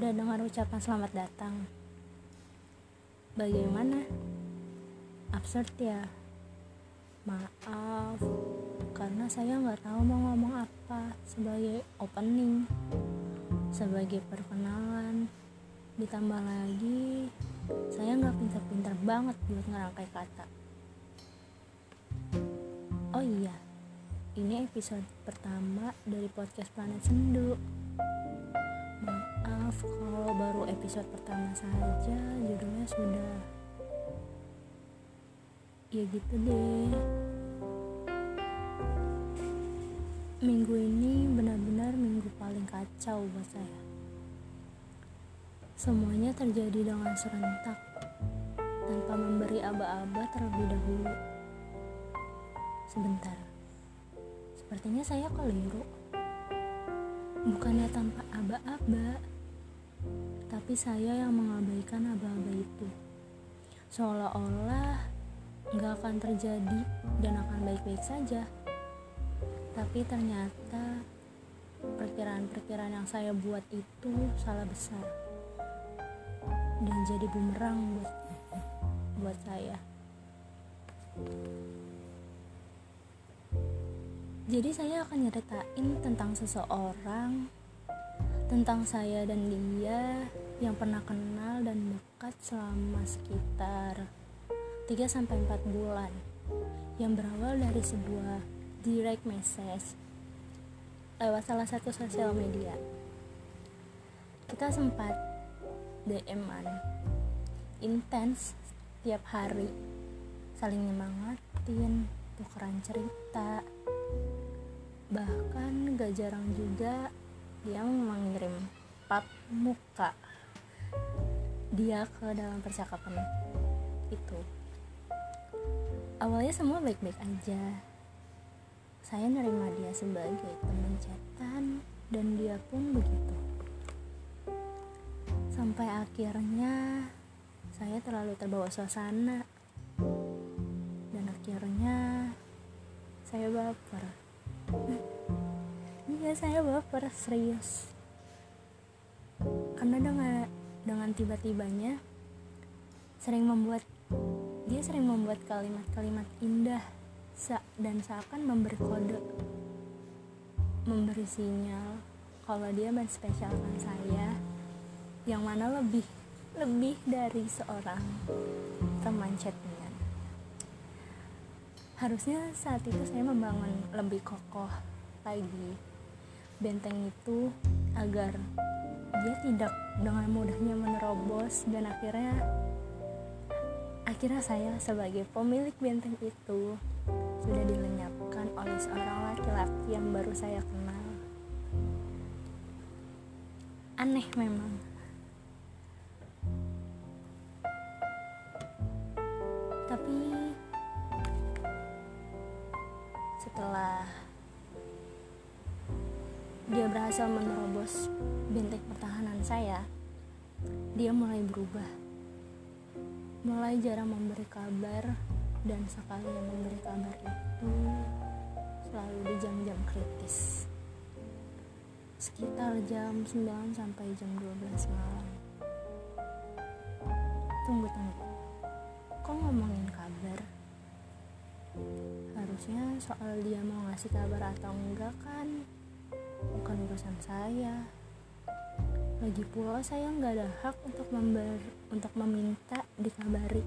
Sudah dengar ucapan selamat datang? Bagaimana? Absurd ya? Maaf, karena saya nggak tahu mau ngomong apa sebagai opening, sebagai perkenalan. Ditambah lagi, saya nggak pintar-pintar banget buat ngerangkai kata. Oh iya, ini episode pertama dari podcast Planet Sendu episode pertama saja judulnya sudah ya gitu deh. Minggu ini benar-benar minggu paling kacau buat saya. Semuanya terjadi dengan serentak tanpa memberi aba-aba terlebih dahulu. Sebentar sepertinya saya keliru. Bukannya tanpa aba-aba tapi saya yang mengabaikan aba-aba itu. Seolah-olah nggak akan terjadi dan akan baik-baik saja. Tapi ternyata perkiraan-perkiraan yang saya buat itu salah besar dan jadi bumerang buat buat saya. Jadi saya akan nyeritain tentang seseorang tentang saya dan dia yang pernah kenal dan dekat selama sekitar 3-4 bulan yang berawal dari sebuah direct message lewat salah satu sosial media. Kita sempat DM-an intens tiap hari saling nyemangatin tukeran cerita bahkan gak jarang juga dia mengirim pap muka dia ke dalam percakapan itu. Awalnya semua baik-baik aja. Saya nerima dia sebagai teman chatan dan dia pun begitu. Sampai akhirnya saya terlalu terbawa suasana. Dan akhirnya saya baper iya saya baper serius. Karena dengan dengan tiba-tibanya sering membuat dia sering membuat kalimat-kalimat indah dan seakan memberi kode memberi sinyal kalau dia menspesialkan saya yang mana lebih lebih dari seorang teman chatnya harusnya saat itu saya membangun lebih kokoh lagi benteng itu agar dia tidak dengan mudahnya menerobos dan akhirnya akhirnya saya sebagai pemilik benteng itu sudah dilenyapkan oleh seorang laki-laki yang baru saya kenal. Aneh memang berhasil menerobos benteng pertahanan saya, dia mulai berubah. Mulai jarang memberi kabar dan sekali yang memberi kabar itu selalu di jam-jam kritis. Sekitar jam 9 sampai jam 12 malam. Tunggu, tunggu. Kok ngomongin kabar? Harusnya soal dia mau ngasih kabar atau enggak kan bukan urusan saya. Lagi pula saya nggak ada hak untuk member untuk meminta dikabari.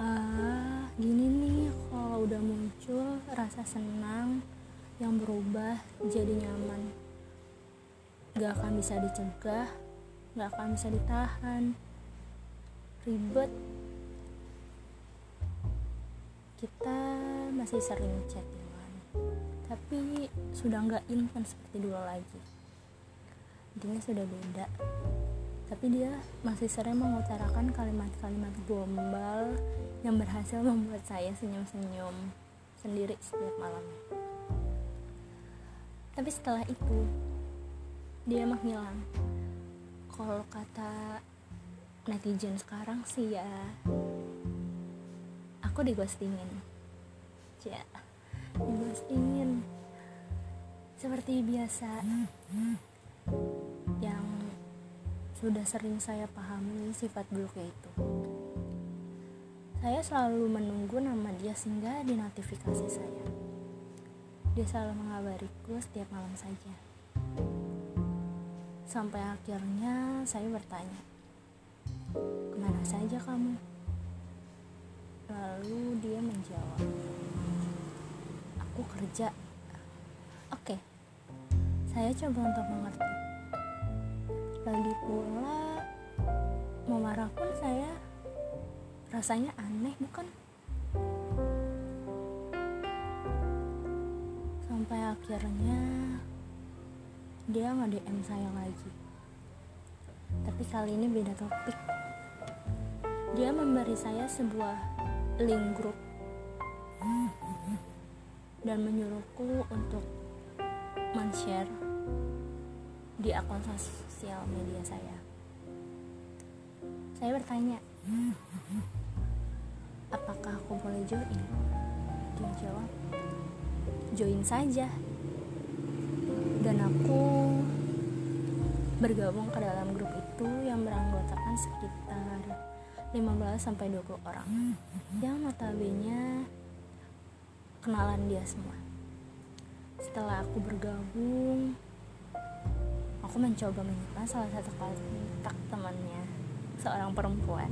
Ah gini nih kalau udah muncul rasa senang yang berubah jadi nyaman. Gak akan bisa dicegah gak akan bisa ditahan. Ribet. Kita masih sering chatting tapi sudah nggak intens seperti dulu lagi. Intinya sudah beda. Tapi dia masih sering mengutarakan kalimat-kalimat gombal yang berhasil membuat saya senyum-senyum sendiri setiap malam tapi setelah itu dia menghilang kalau kata netizen sekarang sih ya aku digostingin ya ingin seperti biasa yang sudah sering saya pahami sifat buruknya itu. Saya selalu menunggu nama dia sehingga di notifikasi saya. Dia selalu mengabariku setiap malam saja. Sampai akhirnya saya bertanya, ke mana saja kamu? Lalu dia menjawab, aku kerja. Oke, saya coba untuk mengerti. Lagi pula, mau marah pun saya rasanya aneh bukan? Sampai akhirnya dia nge-DM saya lagi. Tapi kali ini beda topik. Dia memberi saya sebuah link grup dan menyuruhku untuk men-share di akun sosial media saya. Saya bertanya, apakah aku boleh join? Dia jawab, join saja. Dan aku bergabung ke dalam grup itu yang beranggotakan sekitar 15 sampai 20 orang. Yang notabene kenalan dia semua. Setelah aku bergabung, aku mencoba menyimpan salah satu kontak temannya, seorang perempuan.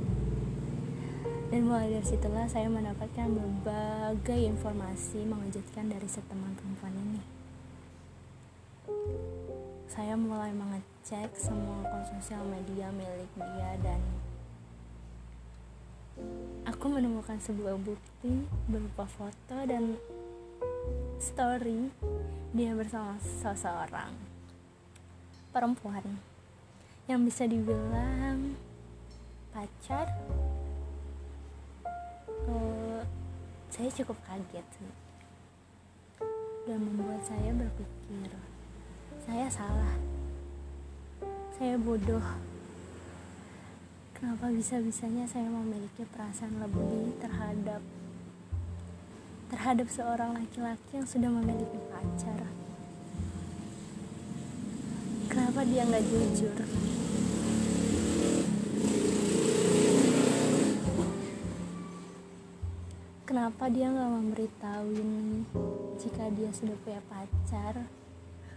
Dan mulai dari situlah saya mendapatkan berbagai informasi mengejutkan dari seteman perempuan ini. Saya mulai mengecek semua akun sosial media milik dia dan aku menemukan sebuah bukti berupa foto dan story dia bersama seseorang perempuan yang bisa dibilang pacar. Uh, saya cukup kaget dan membuat saya berpikir saya salah. Saya bodoh kenapa bisa-bisanya saya memiliki perasaan lebih terhadap terhadap seorang laki-laki yang sudah memiliki pacar? Kenapa dia nggak jujur? Kenapa dia nggak memberitahuin jika dia sudah punya pacar?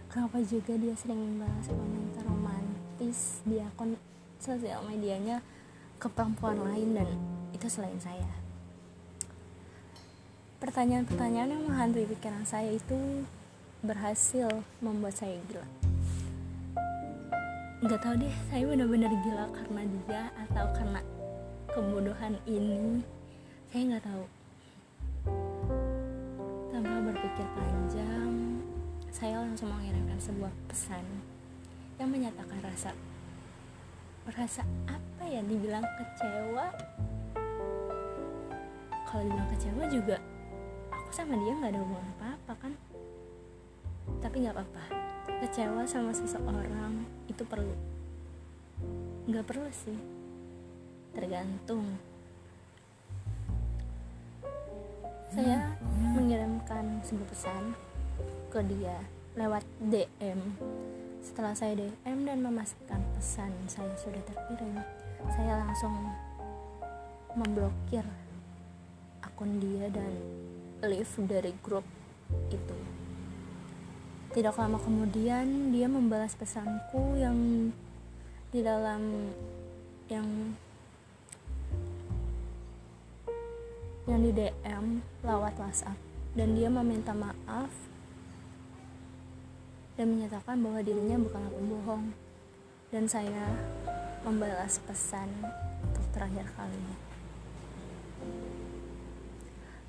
Kenapa juga dia sering membalas komentar romantis di akun sosial medianya ke perempuan lain dan itu selain saya. Pertanyaan-pertanyaan yang menghantui pikiran saya itu berhasil membuat saya gila. Nggak tahu deh saya benar-benar gila karena dia atau karena kebodohan ini. Saya nggak tahu. Tanpa berpikir panjang, saya langsung mengirimkan sebuah pesan yang menyatakan rasa merasa apa ya dibilang kecewa? Kalau dibilang kecewa juga aku sama dia nggak ada hubungan apa-apa kan? Tapi nggak apa-apa. Kecewa sama seseorang itu perlu. Nggak perlu sih. Tergantung. Saya mengirimkan sebuah pesan ke dia lewat DM setelah saya DM dan memastikan pesan saya sudah terkirim saya langsung memblokir akun dia dan leave dari grup itu. Tidak lama kemudian dia membalas pesanku yang di dalam yang yang di DM lewat WhatsApp. Dan dia meminta maaf dan menyatakan bahwa dirinya bukanlah pembohong. Dan saya membalas pesan untuk terakhir kalinya.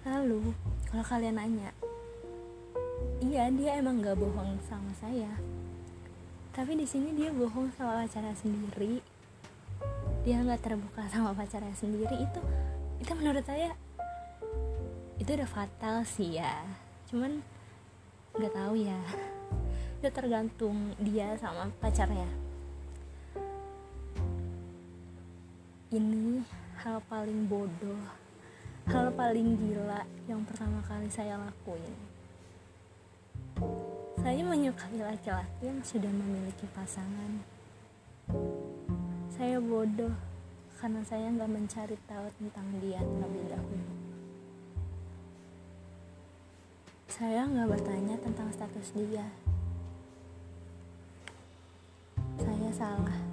Lalu kalau kalian nanya iya dia emang gak bohong sama saya. Tapi di sini dia bohong sama pacarnya sendiri. Dia nggak terbuka sama pacarnya sendiri. Itu itu menurut saya itu udah fatal sih ya. Cuman nggak tahu ya itu tergantung dia sama pacarnya ini hal paling bodoh hal paling gila yang pertama kali saya lakuin Saya menyukai laki-laki yang sudah memiliki pasangan. Saya bodoh karena saya nggak mencari tahu tentang dia terlebih dahulu. Saya nggak bertanya tentang status dia. Salah.